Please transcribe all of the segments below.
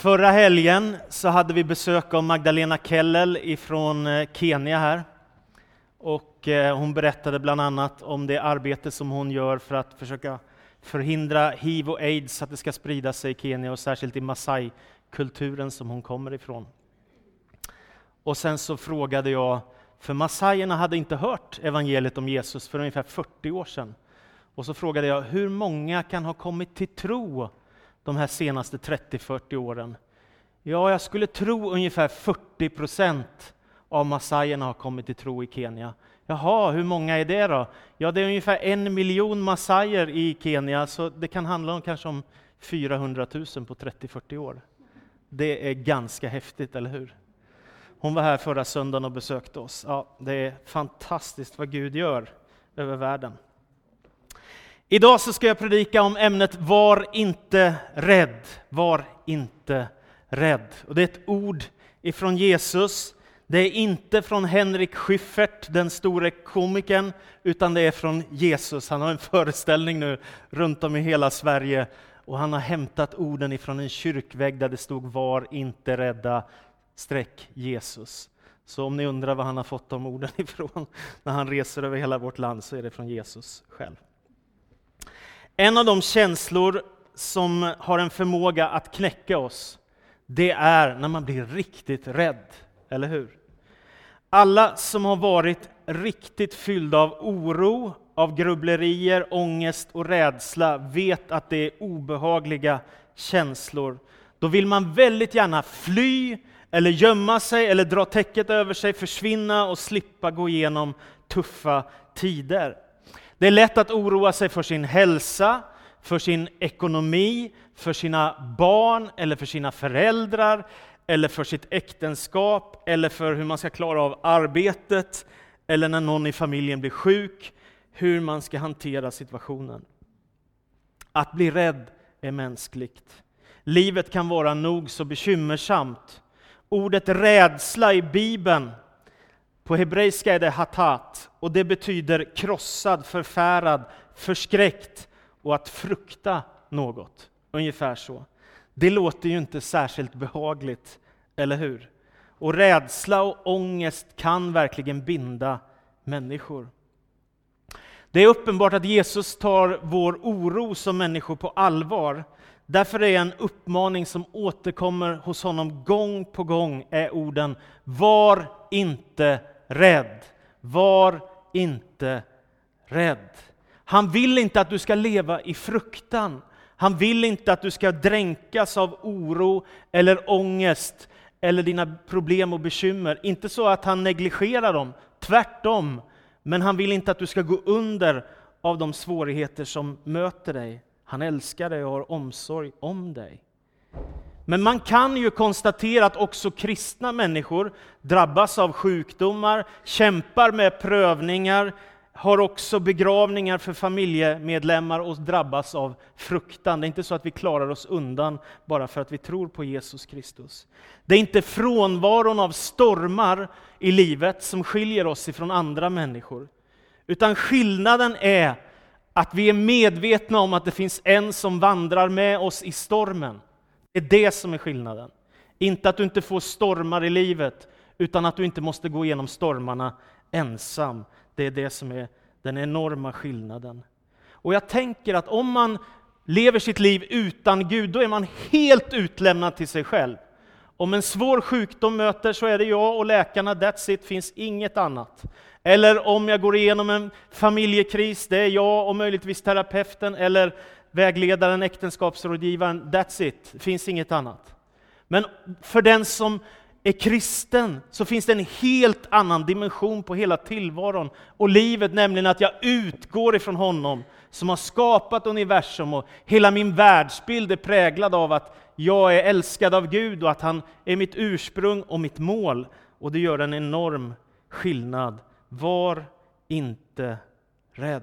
Förra helgen så hade vi besök av Magdalena Kellel ifrån eh, Kenya här. Och eh, hon berättade bland annat om det arbete som hon gör för att försöka förhindra hiv och aids, att det ska sprida sig i Kenya och särskilt i Masai-kulturen som hon kommer ifrån. Och sen så frågade jag, för massajerna hade inte hört evangeliet om Jesus för ungefär 40 år sedan. Och så frågade jag, hur många kan ha kommit till tro de här senaste 30-40 åren? Ja, jag skulle tro ungefär 40 procent av massajerna har kommit till tro i Kenya. Jaha, hur många är det då? Ja, det är ungefär en miljon massajer i Kenya, så det kan handla om kanske om 400 000 på 30-40 år. Det är ganska häftigt, eller hur? Hon var här förra söndagen och besökte oss. Ja, det är fantastiskt vad Gud gör över världen. Idag så ska jag predika om ämnet Var inte rädd. Var inte rädd. Och det är ett ord ifrån Jesus. Det är inte från Henrik Schyffert, den store komikern, utan det är från Jesus. Han har en föreställning nu runt om i hela Sverige och han har hämtat orden ifrån en kyrkvägg där det stod Var inte rädda, streck Jesus. Så om ni undrar var han har fått de orden ifrån när han reser över hela vårt land så är det från Jesus själv. En av de känslor som har en förmåga att knäcka oss, det är när man blir riktigt rädd, eller hur? Alla som har varit riktigt fyllda av oro, av grubblerier, ångest och rädsla vet att det är obehagliga känslor. Då vill man väldigt gärna fly, eller gömma sig, eller dra täcket över sig, försvinna och slippa gå igenom tuffa tider. Det är lätt att oroa sig för sin hälsa, för sin ekonomi, för sina barn eller för sina föräldrar, eller för sitt äktenskap, eller för hur man ska klara av arbetet, eller när någon i familjen blir sjuk, hur man ska hantera situationen. Att bli rädd är mänskligt. Livet kan vara nog så bekymmersamt. Ordet rädsla i Bibeln på hebreiska är det hatat och det betyder krossad, förfärad, förskräckt och att frukta något. Ungefär så. Det låter ju inte särskilt behagligt, eller hur? Och rädsla och ångest kan verkligen binda människor. Det är uppenbart att Jesus tar vår oro som människor på allvar. Därför är en uppmaning som återkommer hos honom gång på gång är orden Var inte rädd. Var inte rädd. Han vill inte att du ska leva i fruktan. Han vill inte att du ska dränkas av oro eller ångest eller dina problem och bekymmer. Inte så att han negligerar dem, tvärtom. Men han vill inte att du ska gå under av de svårigheter som möter dig. Han älskar dig och har omsorg om dig. Men man kan ju konstatera att också kristna människor drabbas av sjukdomar, kämpar med prövningar, har också begravningar för familjemedlemmar och drabbas av fruktan. Det är inte så att vi klarar oss undan bara för att vi tror på Jesus Kristus. Det är inte frånvaron av stormar i livet som skiljer oss ifrån andra människor. Utan skillnaden är att vi är medvetna om att det finns en som vandrar med oss i stormen. Det är det som är skillnaden. Inte att du inte får stormar i livet, utan att du inte måste gå igenom stormarna ensam. Det är det som är den enorma skillnaden. Och jag tänker att om man lever sitt liv utan Gud, då är man helt utlämnad till sig själv. Om en svår sjukdom möter så är det jag och läkarna, that's it, finns inget annat. Eller om jag går igenom en familjekris, det är jag och möjligtvis terapeuten eller vägledaren, äktenskapsrådgivaren, that's it, finns inget annat. Men för den som är kristen så finns det en helt annan dimension på hela tillvaron och livet, nämligen att jag utgår ifrån honom som har skapat universum och hela min världsbild är präglad av att jag är älskad av Gud och att han är mitt ursprung och mitt mål. Och det gör en enorm skillnad. Var inte rädd.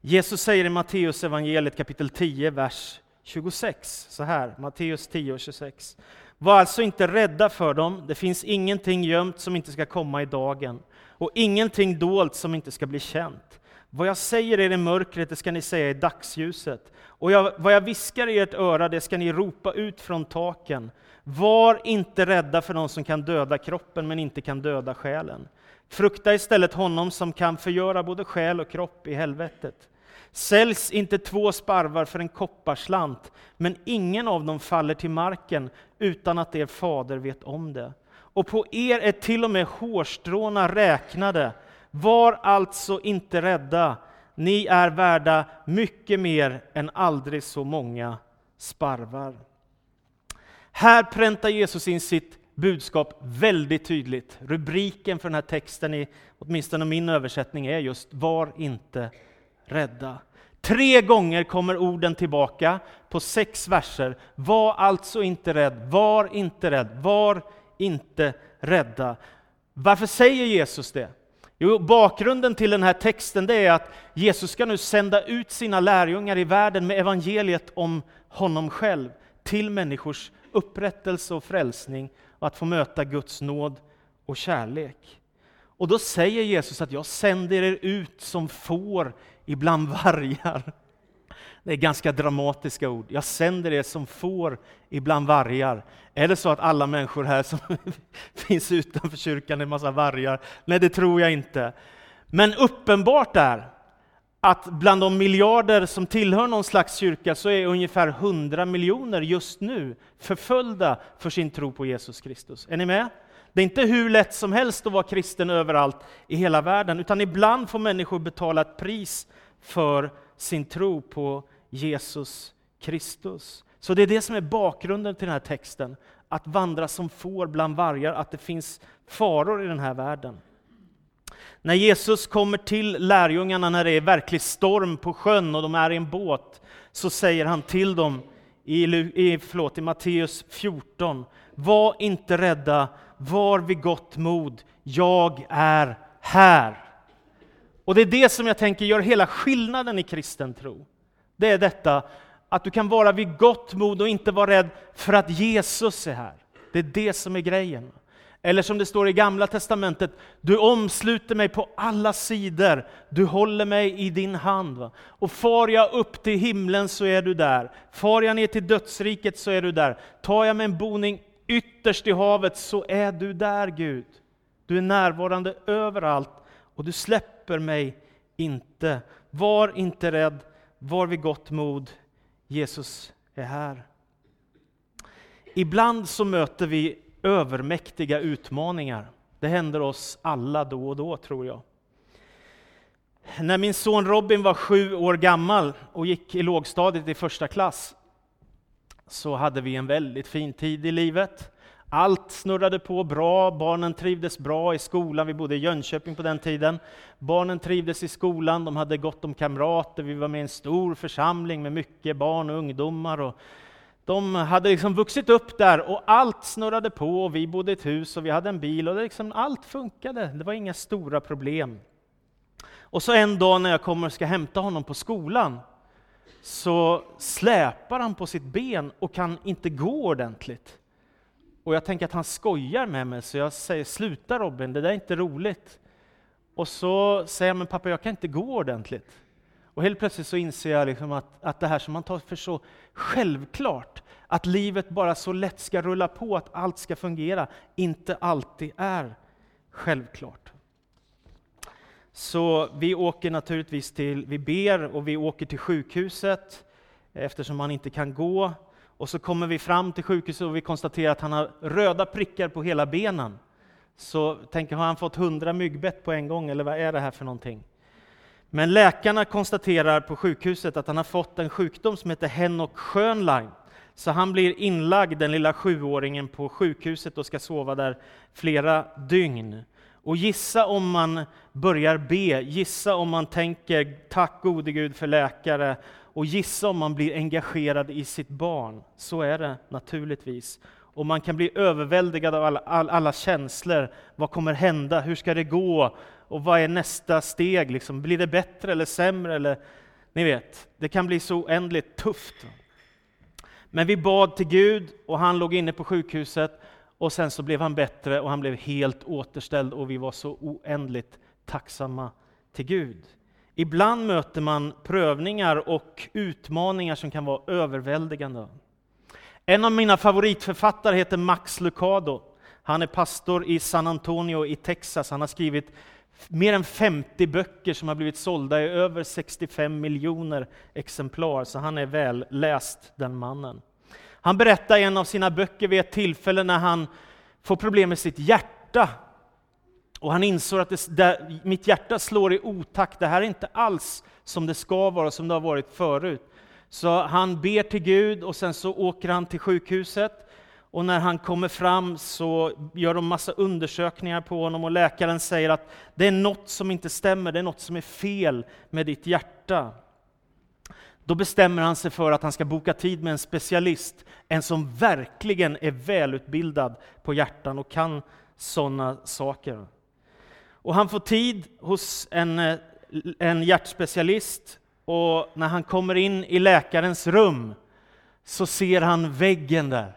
Jesus säger i Matteus evangeliet kapitel 10, vers 26 så här, Matteus 10 och 26. Var alltså inte rädda för dem, det finns ingenting gömt som inte ska komma i dagen, och ingenting dolt som inte ska bli känt. Vad jag säger er i mörkret, det ska ni säga i dagsljuset. Och jag, vad jag viskar i ert öra, det ska ni ropa ut från taken. Var inte rädda för någon som kan döda kroppen, men inte kan döda själen. Frukta istället honom som kan förgöra både själ och kropp i helvetet. Säljs inte två sparvar för en kopparslant, men ingen av dem faller till marken utan att er fader vet om det. Och på er är till och med hårstråna räknade. Var alltså inte rädda, ni är värda mycket mer än aldrig så många sparvar. Här präntar Jesus in sitt budskap väldigt tydligt. Rubriken för den här texten, i åtminstone min översättning, är just Var inte rädda. Tre gånger kommer orden tillbaka på sex verser. Var alltså inte rädd, var inte rädd, var inte rädda. Varför säger Jesus det? Jo, bakgrunden till den här texten det är att Jesus ska nu sända ut sina lärjungar i världen med evangeliet om honom själv till människors upprättelse och frälsning och att få möta Guds nåd och kärlek. Och då säger Jesus att jag sänder er ut som får ibland vargar. Det är ganska dramatiska ord. Jag sänder er som får ibland vargar. Är det så att alla människor här som finns utanför kyrkan är en massa vargar? Nej, det tror jag inte. Men uppenbart är att bland de miljarder som tillhör någon slags kyrka så är ungefär 100 miljoner just nu förföljda för sin tro på Jesus Kristus. Är ni med? Det är inte hur lätt som helst att vara kristen överallt i hela världen, utan ibland får människor betala ett pris för sin tro på Jesus Kristus. Så det är det som är bakgrunden till den här texten, att vandra som får bland vargar, att det finns faror i den här världen. När Jesus kommer till lärjungarna när det är verklig storm på sjön och de är i en båt, så säger han till dem i, i, förlåt, i Matteus 14, var inte rädda, var vid gott mod, jag är här. Och det är det som jag tänker gör hela skillnaden i kristen tro. Det är detta att du kan vara vid gott mod och inte vara rädd för att Jesus är här. Det är det som är grejen. Eller som det står i Gamla Testamentet, du omsluter mig på alla sidor, du håller mig i din hand. Va? Och far jag upp till himlen så är du där, far jag ner till dödsriket så är du där, tar jag mig en boning ytterst i havet så är du där Gud. Du är närvarande överallt och du släpper mig inte. Var inte rädd, var vid gott mod, Jesus är här. Ibland så möter vi övermäktiga utmaningar. Det händer oss alla då och då, tror jag. När min son Robin var sju år gammal och gick i lågstadiet i första klass, så hade vi en väldigt fin tid i livet. Allt snurrade på bra, barnen trivdes bra i skolan, vi bodde i Jönköping på den tiden. Barnen trivdes i skolan, de hade gott om kamrater, vi var med i en stor församling med mycket barn och ungdomar. Och de hade liksom vuxit upp där och allt snurrade på, och vi bodde i ett hus och vi hade en bil och det liksom, allt funkade, det var inga stora problem. Och så en dag när jag kommer och ska hämta honom på skolan, så släpar han på sitt ben och kan inte gå ordentligt. Och jag tänker att han skojar med mig, så jag säger sluta Robin, det där är inte roligt. Och så säger han, men pappa jag kan inte gå ordentligt. Och helt plötsligt så inser jag liksom att, att det här som man tar för så självklart, att livet bara så lätt ska rulla på, att allt ska fungera, inte alltid är självklart. Så vi åker naturligtvis till, vi ber och vi åker till sjukhuset eftersom han inte kan gå. Och så kommer vi fram till sjukhuset och vi konstaterar att han har röda prickar på hela benen. Så tänker, har han fått hundra myggbett på en gång eller vad är det här för någonting? Men läkarna konstaterar på sjukhuset att han har fått en sjukdom som heter Henok Schönlein. Så han blir inlagd, den lilla sjuåringen, på sjukhuset och ska sova där flera dygn. Och gissa om man börjar be, gissa om man tänker tack gode Gud för läkare och gissa om man blir engagerad i sitt barn. Så är det naturligtvis. Och man kan bli överväldigad av alla, all, alla känslor. Vad kommer hända? Hur ska det gå? Och vad är nästa steg? Liksom, blir det bättre eller sämre? Eller, ni vet, det kan bli så oändligt tufft. Men vi bad till Gud och han låg inne på sjukhuset och sen så blev han bättre och han blev helt återställd och vi var så oändligt tacksamma till Gud. Ibland möter man prövningar och utmaningar som kan vara överväldigande. En av mina favoritförfattare heter Max Lucado. Han är pastor i San Antonio i Texas. Han har skrivit mer än 50 böcker som har blivit sålda i över 65 miljoner exemplar, så han är väl läst den mannen. Han berättar i en av sina böcker vid ett tillfälle när han får problem med sitt hjärta. Och han insåg att det, där, mitt hjärta slår i otakt, det här är inte alls som det ska vara, som det har varit förut. Så han ber till Gud och sen så åker han till sjukhuset. Och när han kommer fram så gör de massa undersökningar på honom och läkaren säger att det är något som inte stämmer, det är något som är fel med ditt hjärta. Då bestämmer han sig för att han ska boka tid med en specialist, en som verkligen är välutbildad på hjärtan och kan sådana saker. Och han får tid hos en, eh, en hjärtspecialist och när han kommer in i läkarens rum så ser han väggen där.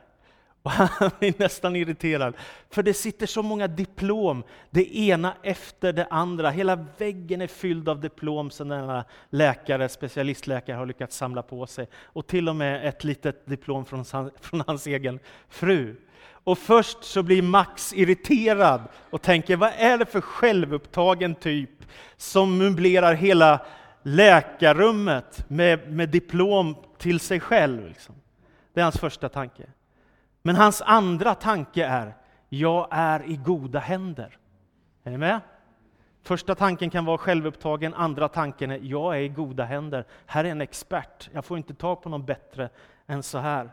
Och han är nästan irriterad, för det sitter så många diplom, det ena efter det andra. Hela väggen är fylld av diplom som denna läkare, specialistläkare har lyckats samla på sig. Och till och med ett litet diplom från, från hans egen fru. Och först så blir Max irriterad och tänker, vad är det för självupptagen typ som möblerar hela läkarrummet med, med diplom till sig själv? Liksom. Det är hans första tanke. Men hans andra tanke är, jag är i goda händer. Är ni med? Första tanken kan vara självupptagen, andra tanken är, jag är i goda händer. Här är en expert, jag får inte tag på någon bättre än så här.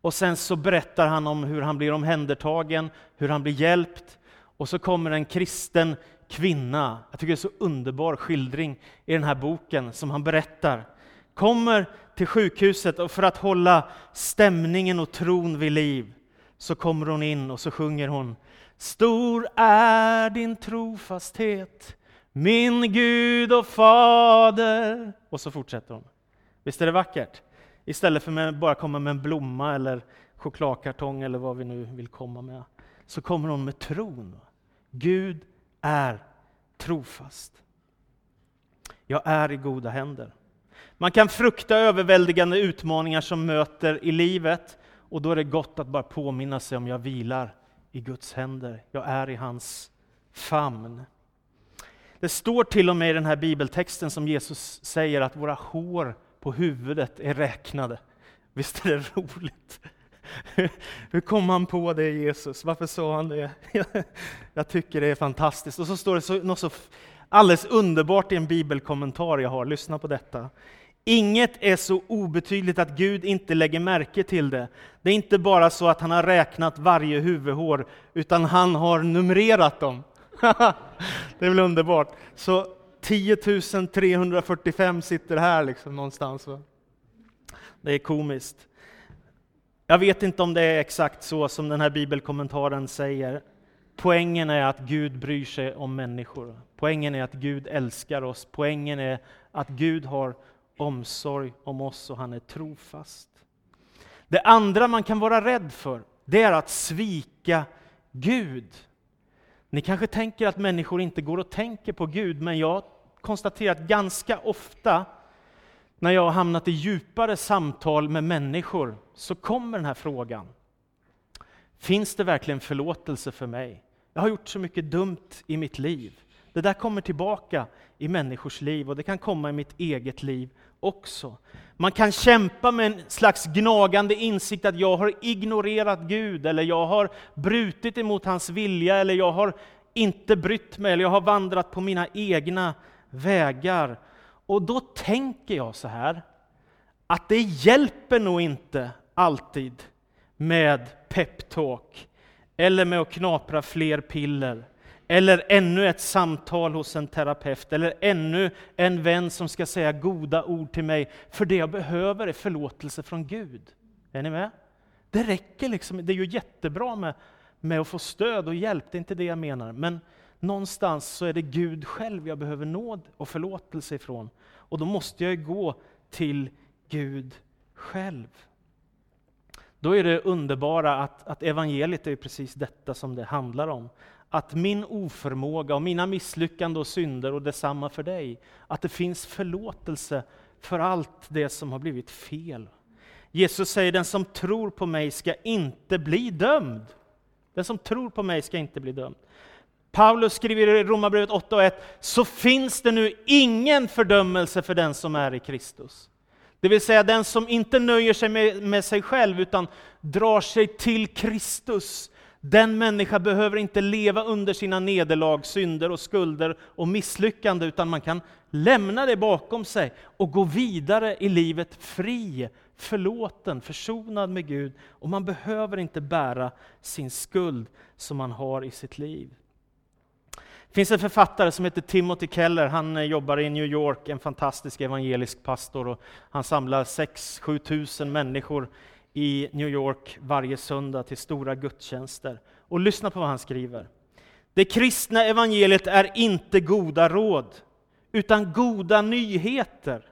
Och sen så berättar han om hur han blir omhändertagen, hur han blir hjälpt. Och så kommer en kristen kvinna, jag tycker det är så underbar skildring i den här boken som han berättar. Kommer till sjukhuset och för att hålla stämningen och tron vid liv så kommer hon in och så sjunger hon Stor är din trofasthet, min Gud och Fader. Och så fortsätter hon. Visst är det vackert? Istället för att bara komma med en blomma eller chokladkartong eller vad vi nu vill komma med, så kommer hon med tron. Gud är trofast. Jag är i goda händer. Man kan frukta överväldigande utmaningar som möter i livet och då är det gott att bara påminna sig om jag vilar i Guds händer. Jag är i hans famn. Det står till och med i den här bibeltexten som Jesus säger att våra hår på huvudet är räknade. Visst är det roligt? Hur kom han på det, Jesus? Varför sa han det? Jag tycker det är fantastiskt. Och så står det så, något så alldeles underbart i en bibelkommentar jag har. Lyssna på detta. Inget är så obetydligt att Gud inte lägger märke till det. Det är inte bara så att han har räknat varje huvudhår, utan han har numrerat dem. det är väl underbart? Så 10 345 sitter här liksom någonstans. Det är komiskt. Jag vet inte om det är exakt så som den här bibelkommentaren säger. Poängen är att Gud bryr sig om människor. Poängen är att Gud älskar oss. Poängen är att Gud har omsorg om oss och han är trofast. Det andra man kan vara rädd för, det är att svika Gud. Ni kanske tänker att människor inte går och tänker på Gud, men jag konstaterar att ganska ofta när jag har hamnat i djupare samtal med människor, så kommer den här frågan. Finns det verkligen förlåtelse för mig? Jag har gjort så mycket dumt i mitt liv. Det där kommer tillbaka i människors liv och det kan komma i mitt eget liv också. Man kan kämpa med en slags gnagande insikt att jag har ignorerat Gud, eller jag har brutit emot hans vilja, eller jag har inte brytt mig, eller jag har vandrat på mina egna vägar. Och då tänker jag så här, att det hjälper nog inte alltid med peptalk, eller med att knapra fler piller, eller ännu ett samtal hos en terapeut, eller ännu en vän som ska säga goda ord till mig, för det jag behöver är förlåtelse från Gud. Är ni med? Det räcker liksom, det är ju jättebra med, med att få stöd och hjälp, det är inte det jag menar. Men någonstans så är det Gud själv jag behöver nåd och förlåtelse ifrån. Och då måste jag gå till Gud själv. Då är det underbara att, att evangeliet är precis detta som det handlar om att min oförmåga och mina misslyckanden och synder och detsamma för dig, att det finns förlåtelse för allt det som har blivit fel. Jesus säger den som tror på mig ska inte bli dömd. Den som tror på mig ska inte bli dömd. Paulus skriver i Romarbrevet 8 och 1, så finns det nu ingen fördömelse för den som är i Kristus. Det vill säga den som inte nöjer sig med, med sig själv utan drar sig till Kristus. Den människa behöver inte leva under sina nederlag, synder och skulder och misslyckande, utan man kan lämna det bakom sig och gå vidare i livet fri, förlåten, försonad med Gud. Och man behöver inte bära sin skuld som man har i sitt liv. Det finns en författare som heter Timothy Keller. Han eh, jobbar i New York, en fantastisk evangelisk pastor. Och han samlar 6-7 tusen människor i New York varje söndag till stora gudstjänster. Och lyssna på vad han skriver. Det kristna evangeliet är inte goda råd, utan goda nyheter.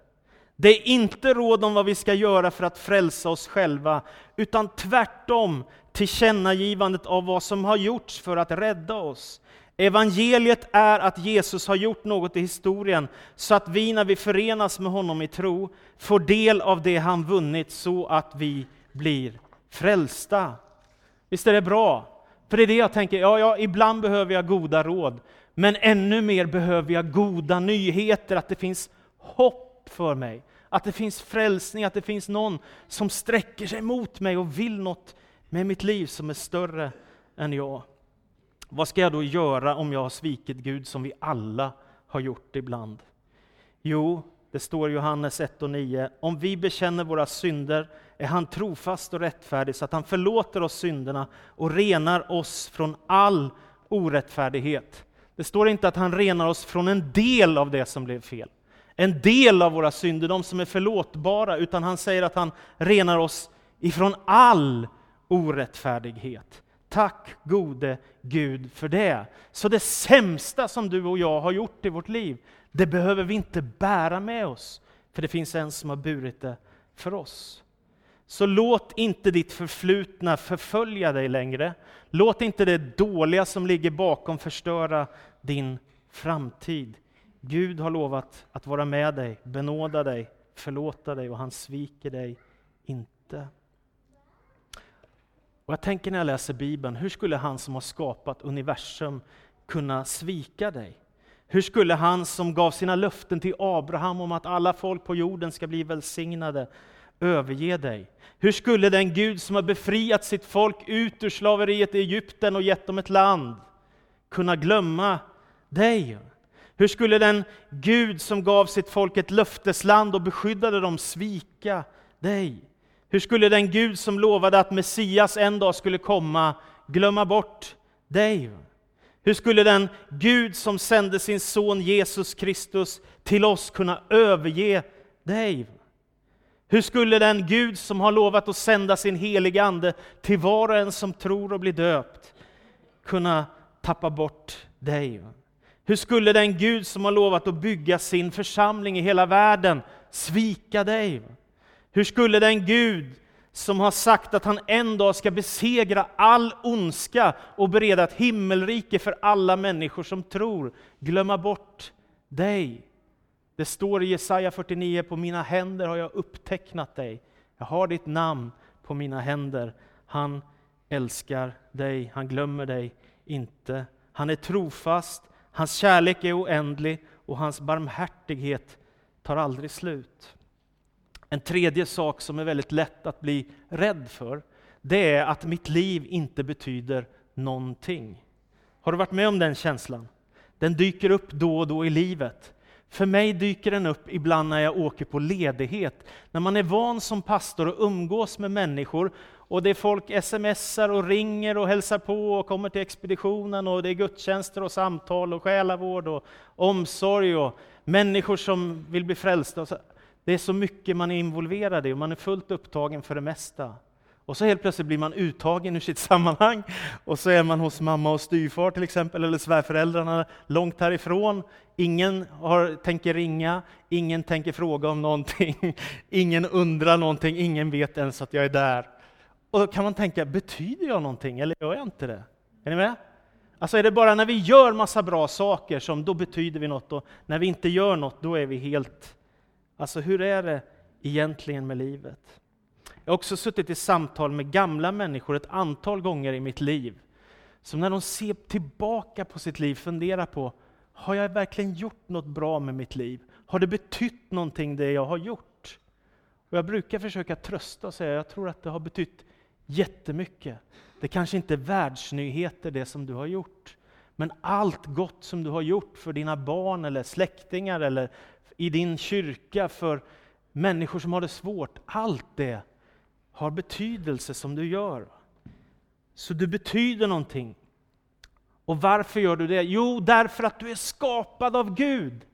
Det är inte råd om vad vi ska göra för att frälsa oss själva, utan tvärtom tillkännagivandet av vad som har gjorts för att rädda oss. Evangeliet är att Jesus har gjort något i historien, så att vi när vi förenas med honom i tro, får del av det han vunnit, så att vi blir frälsta. Visst är det bra? För det är det jag tänker, ja, ja, ibland behöver jag goda råd, men ännu mer behöver jag goda nyheter, att det finns hopp för mig, att det finns frälsning, att det finns någon som sträcker sig mot mig och vill något med mitt liv som är större än jag. Vad ska jag då göra om jag har svikit Gud som vi alla har gjort ibland? Jo, det står i Johannes 1 och 9. Om vi bekänner våra synder är han trofast och rättfärdig så att han förlåter oss synderna och renar oss från all orättfärdighet. Det står inte att han renar oss från en del av det som blev fel, en del av våra synder, de som är förlåtbara, utan han säger att han renar oss ifrån all orättfärdighet. Tack gode Gud för det. Så det sämsta som du och jag har gjort i vårt liv, det behöver vi inte bära med oss, för det finns en som har burit det för oss. Så låt inte ditt förflutna förfölja dig längre. Låt inte det dåliga som ligger bakom förstöra din framtid. Gud har lovat att vara med dig, benåda dig, förlåta dig och han sviker dig inte. Och jag tänker när jag läser Bibeln, hur skulle han som har skapat universum kunna svika dig? Hur skulle han som gav sina löften till Abraham om att alla folk på jorden ska bli välsignade överge dig? Hur skulle den Gud som har befriat sitt folk ut ur slaveriet i Egypten och gett dem ett land kunna glömma dig? Hur skulle den Gud som gav sitt folk ett löftesland och beskyddade dem svika dig? Hur skulle den Gud som lovade att Messias en dag skulle komma glömma bort dig? Hur skulle den Gud som sände sin son Jesus Kristus till oss kunna överge dig? Hur skulle den Gud som har lovat att sända sin heliga Ande till var och en som tror och blir döpt kunna tappa bort dig? Hur skulle den Gud som har lovat att bygga sin församling i hela världen svika dig? Hur skulle den Gud som har sagt att han en dag ska besegra all ondska och bereda ett himmelrike för alla människor som tror, glömma bort dig? Det står i Jesaja 49, på mina händer har jag upptecknat dig. Jag har ditt namn på mina händer. Han älskar dig, han glömmer dig inte. Han är trofast, hans kärlek är oändlig och hans barmhärtighet tar aldrig slut. En tredje sak som är väldigt lätt att bli rädd för, det är att mitt liv inte betyder någonting. Har du varit med om den känslan? Den dyker upp då och då i livet. För mig dyker den upp ibland när jag åker på ledighet. När man är van som pastor och umgås med människor och det är folk smsar och ringer och hälsar på och kommer till expeditionen och det är gudstjänster och samtal och själavård och omsorg och människor som vill bli frälsta. Det är så mycket man är involverad i och man är fullt upptagen för det mesta. Och så helt plötsligt blir man uttagen ur sitt sammanhang och så är man hos mamma och styvfar till exempel, eller svärföräldrarna långt härifrån. Ingen har, tänker ringa, ingen tänker fråga om någonting, ingen undrar någonting, ingen vet ens att jag är där. Och då kan man tänka, betyder jag någonting eller gör jag inte det? Är ni med? Alltså är det bara när vi gör massa bra saker som då betyder vi något och när vi inte gör något då är vi helt... Alltså hur är det egentligen med livet? Jag har också suttit i samtal med gamla människor ett antal gånger i mitt liv. Som när de ser tillbaka på sitt liv funderar på, har jag verkligen gjort något bra med mitt liv? Har det betytt någonting det jag har gjort? Och jag brukar försöka trösta och säga, jag tror att det har betytt jättemycket. Det kanske inte är världsnyheter det som du har gjort. Men allt gott som du har gjort för dina barn eller släktingar eller i din kyrka för människor som har det svårt. Allt det har betydelse som du gör. Så du betyder någonting. Och varför gör du det? Jo, därför att du är skapad av Gud.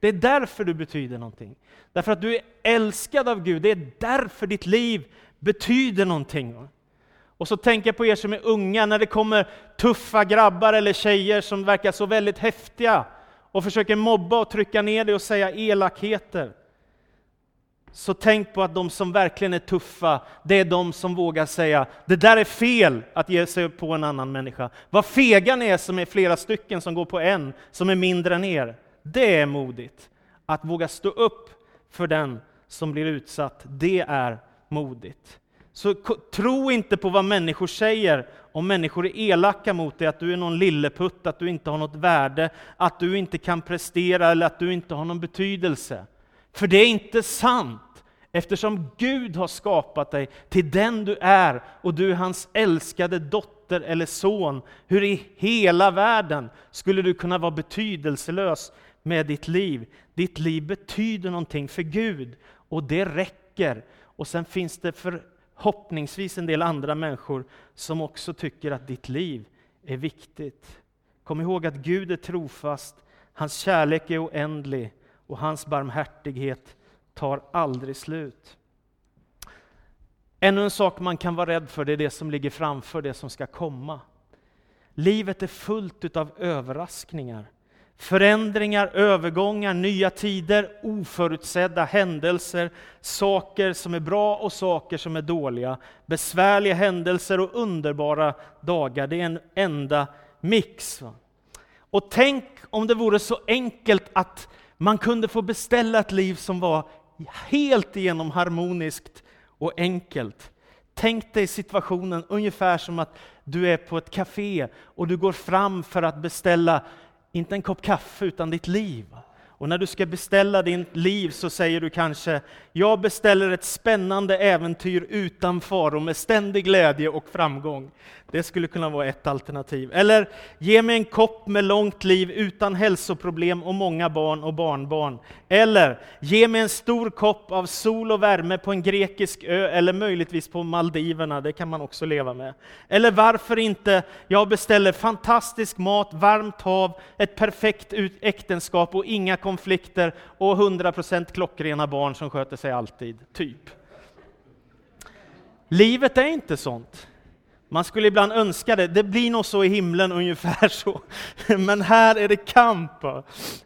Det är därför du betyder någonting. Därför att du är älskad av Gud. Det är därför ditt liv betyder någonting. Och så tänker jag på er som är unga, när det kommer tuffa grabbar eller tjejer som verkar så väldigt häftiga och försöker mobba och trycka ner dig och säga elakheter. Så tänk på att de som verkligen är tuffa, det är de som vågar säga det där är fel att ge sig på en annan människa. Vad fega ni är som är flera stycken som går på en som är mindre än er. Det är modigt. Att våga stå upp för den som blir utsatt, det är modigt. Så tro inte på vad människor säger om människor är elaka mot dig, att du är någon lilleputt, att du inte har något värde, att du inte kan prestera eller att du inte har någon betydelse. För det är inte sant, eftersom Gud har skapat dig till den du är och du är hans älskade dotter eller son. Hur i hela världen skulle du kunna vara betydelselös med ditt liv? Ditt liv betyder någonting för Gud och det räcker. Och sen finns det förhoppningsvis en del andra människor som också tycker att ditt liv är viktigt. Kom ihåg att Gud är trofast, hans kärlek är oändlig och hans barmhärtighet tar aldrig slut. Ännu en sak man kan vara rädd för, det är det som ligger framför, det som ska komma. Livet är fullt av överraskningar. Förändringar, övergångar, nya tider, oförutsedda händelser, saker som är bra och saker som är dåliga, besvärliga händelser och underbara dagar. Det är en enda mix. Och tänk om det vore så enkelt att man kunde få beställa ett liv som var helt igenom harmoniskt och enkelt. Tänk dig situationen ungefär som att du är på ett café och du går fram för att beställa, inte en kopp kaffe, utan ditt liv. Och när du ska beställa ditt liv så säger du kanske, jag beställer ett spännande äventyr utan faror med ständig glädje och framgång. Det skulle kunna vara ett alternativ. Eller, ge mig en kopp med långt liv utan hälsoproblem och många barn och barnbarn. Eller, ge mig en stor kopp av sol och värme på en grekisk ö eller möjligtvis på Maldiverna, det kan man också leva med. Eller varför inte, jag beställer fantastisk mat, varmt hav, ett perfekt äktenskap och inga konflikter och 100% klockrena barn som sköter sig alltid, typ. Livet är inte sånt. Man skulle ibland önska det, det blir nog så i himlen ungefär så. Men här är det kamp.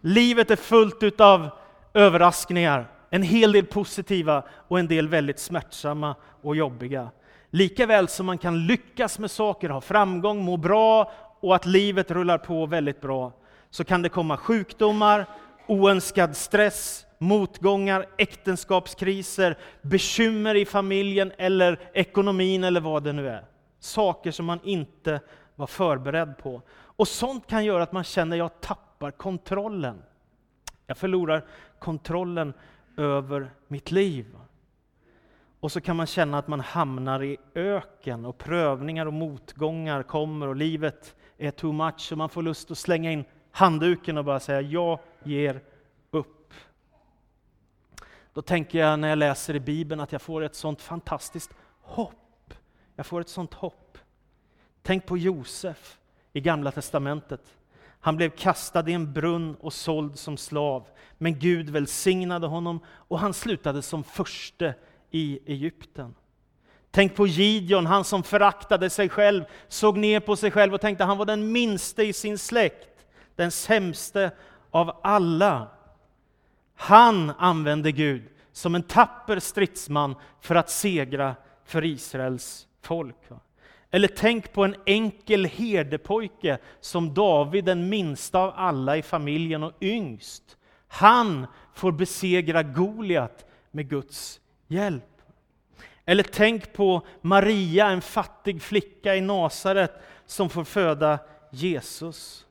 Livet är fullt av överraskningar, en hel del positiva och en del väldigt smärtsamma och jobbiga. Likaväl som man kan lyckas med saker, ha framgång, må bra och att livet rullar på väldigt bra, så kan det komma sjukdomar, oönskad stress, motgångar, äktenskapskriser, bekymmer i familjen eller ekonomin eller vad det nu är. Saker som man inte var förberedd på. Och sånt kan göra att man känner att jag tappar kontrollen. Jag förlorar kontrollen över mitt liv. Och så kan man känna att man hamnar i öken och prövningar och motgångar kommer och livet är too much och man får lust att slänga in handduken och bara säga jag ger upp. Då tänker jag när jag läser i Bibeln att jag får ett sånt fantastiskt hopp jag får ett sånt hopp. Tänk på Josef i Gamla Testamentet. Han blev kastad i en brunn och såld som slav. Men Gud välsignade honom och han slutade som förste i Egypten. Tänk på Gideon, han som föraktade sig själv, såg ner på sig själv och tänkte att han var den minste i sin släkt, den sämste av alla. Han använde Gud som en tapper stridsman för att segra för Israels folk. Eller tänk på en enkel herdepojke som David, den minsta av alla i familjen och yngst. Han får besegra Goliat med Guds hjälp. Eller tänk på Maria, en fattig flicka i Nasaret som får föda Jesus.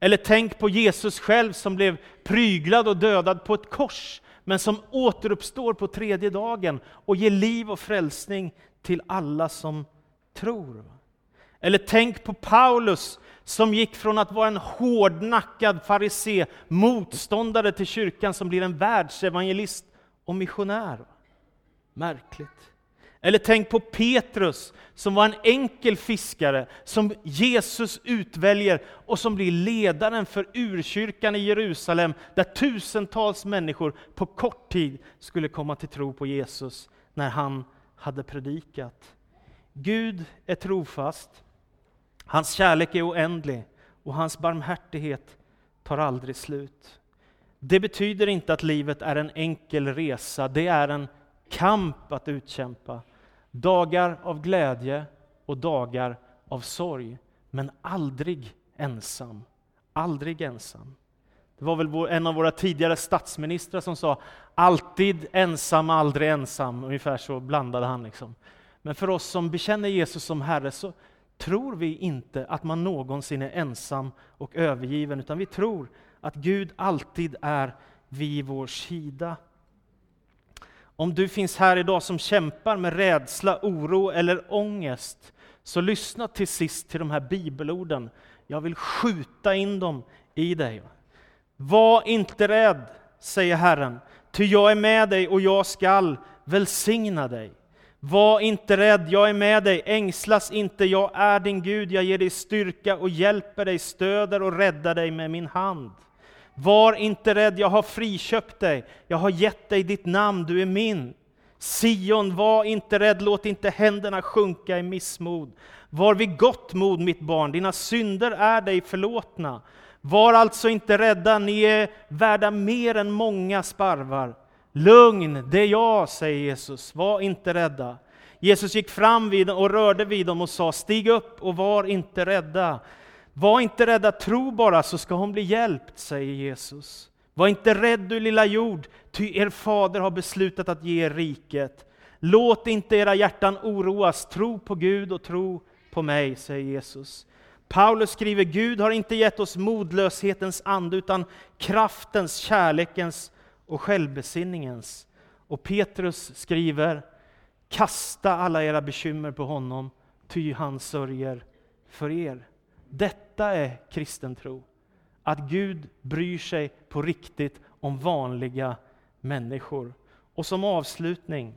Eller tänk på Jesus själv som blev pryglad och dödad på ett kors, men som återuppstår på tredje dagen och ger liv och frälsning till alla som tror. Eller tänk på Paulus som gick från att vara en hårdnackad farisé, motståndare till kyrkan, som blir en världsevangelist och missionär. Märkligt. Eller tänk på Petrus som var en enkel fiskare som Jesus utväljer och som blir ledaren för urkyrkan i Jerusalem där tusentals människor på kort tid skulle komma till tro på Jesus när han hade predikat. Gud är trofast, hans kärlek är oändlig och hans barmhärtighet tar aldrig slut. Det betyder inte att livet är en enkel resa, det är en kamp att utkämpa. Dagar av glädje och dagar av sorg, men aldrig ensam. Aldrig ensam. Det var väl en av våra tidigare statsministrar som sa alltid ensam, aldrig ensam. Ungefär så blandade han. Liksom. Men för oss som bekänner Jesus som Herre så tror vi inte att man någonsin är ensam och övergiven, utan vi tror att Gud alltid är vid vår sida. Om du finns här idag som kämpar med rädsla, oro eller ångest, så lyssna till sist till de här bibelorden. Jag vill skjuta in dem i dig. Var inte rädd, säger Herren, ty jag är med dig och jag skall välsigna dig. Var inte rädd, jag är med dig, ängslas inte, jag är din Gud, jag ger dig styrka och hjälper dig, stöder och räddar dig med min hand. Var inte rädd, jag har friköpt dig, jag har gett dig ditt namn, du är min. Sion, var inte rädd, låt inte händerna sjunka i missmod. Var vid gott mod, mitt barn, dina synder är dig förlåtna. Var alltså inte rädda, ni är värda mer än många sparvar. Lugn, det är jag, säger Jesus, var inte rädda. Jesus gick fram vid dem och rörde vid dem och sa, stig upp och var inte rädda. Var inte rädda, tro bara så ska hon bli hjälpt, säger Jesus. Var inte rädd du lilla jord, ty er fader har beslutat att ge er riket. Låt inte era hjärtan oroas, tro på Gud och tro på mig, säger Jesus. Paulus skriver, Gud har inte gett oss modlöshetens ande, utan kraftens, kärlekens och självbesinningens. Och Petrus skriver, kasta alla era bekymmer på honom, ty han sörjer för er. Detta är kristen tro. Att Gud bryr sig på riktigt om vanliga människor. Och som avslutning,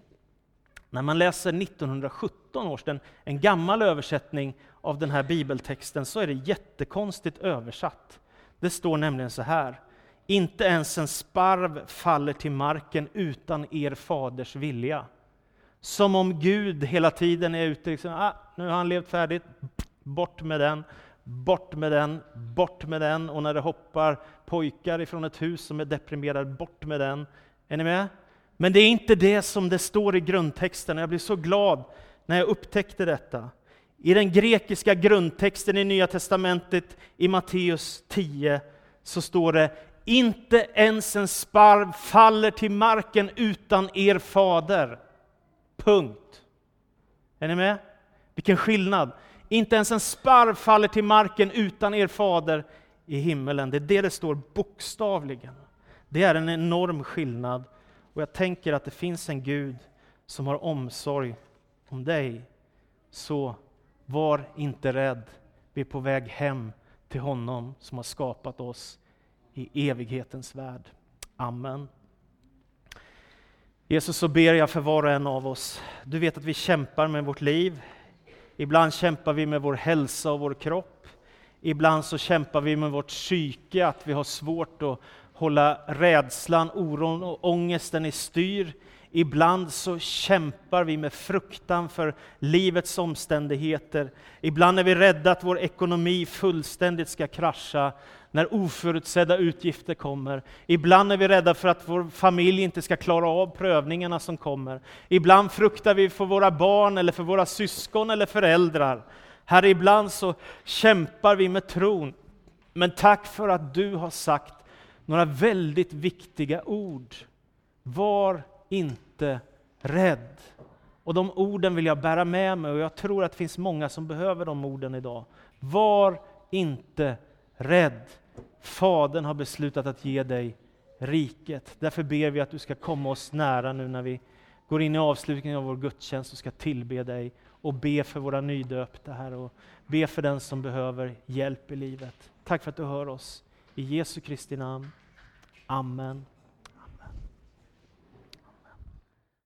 när man läser 1917 års, en, en gammal översättning av den här bibeltexten, så är det jättekonstigt översatt. Det står nämligen så här. Inte ens en sparv faller till marken utan er faders vilja. Som om Gud hela tiden är ute, liksom, ah, nu har han levt färdigt, bort med den. Bort med den, bort med den. Och när det hoppar pojkar ifrån ett hus som är deprimerade, bort med den. Är ni med? Men det är inte det som det står i grundtexten. Jag blev så glad när jag upptäckte detta. I den grekiska grundtexten i Nya Testamentet i Matteus 10 så står det inte ens en sparv faller till marken utan er fader. Punkt. Är ni med? Vilken skillnad! Inte ens en sparv faller till marken utan er fader i himmelen. Det är det det står bokstavligen. Det är en enorm skillnad. Och jag tänker att det finns en Gud som har omsorg om dig. Så var inte rädd. Vi är på väg hem till honom som har skapat oss i evighetens värld. Amen. Jesus, så ber jag för var och en av oss. Du vet att vi kämpar med vårt liv. Ibland kämpar vi med vår hälsa och vår kropp. Ibland så kämpar vi med vårt psyke, att vi har svårt att hålla rädslan, oron och ångesten i styr. Ibland så kämpar vi med fruktan för livets omständigheter. Ibland är vi rädda att vår ekonomi fullständigt ska krascha när oförutsedda utgifter kommer. Ibland är vi rädda för att vår familj inte ska klara av prövningarna som kommer. Ibland fruktar vi för våra barn eller för våra syskon eller föräldrar. Här ibland så kämpar vi med tron. Men tack för att du har sagt några väldigt viktiga ord. Var inte rädd. Och de orden vill jag bära med mig och jag tror att det finns många som behöver de orden idag. Var inte rädd. Fadern har beslutat att ge dig riket. Därför ber vi att du ska komma oss nära nu när vi går in i avslutningen av vår gudstjänst och ska tillbe dig och be för våra nydöpta här och be för den som behöver hjälp i livet. Tack för att du hör oss. I Jesu Kristi namn. Amen.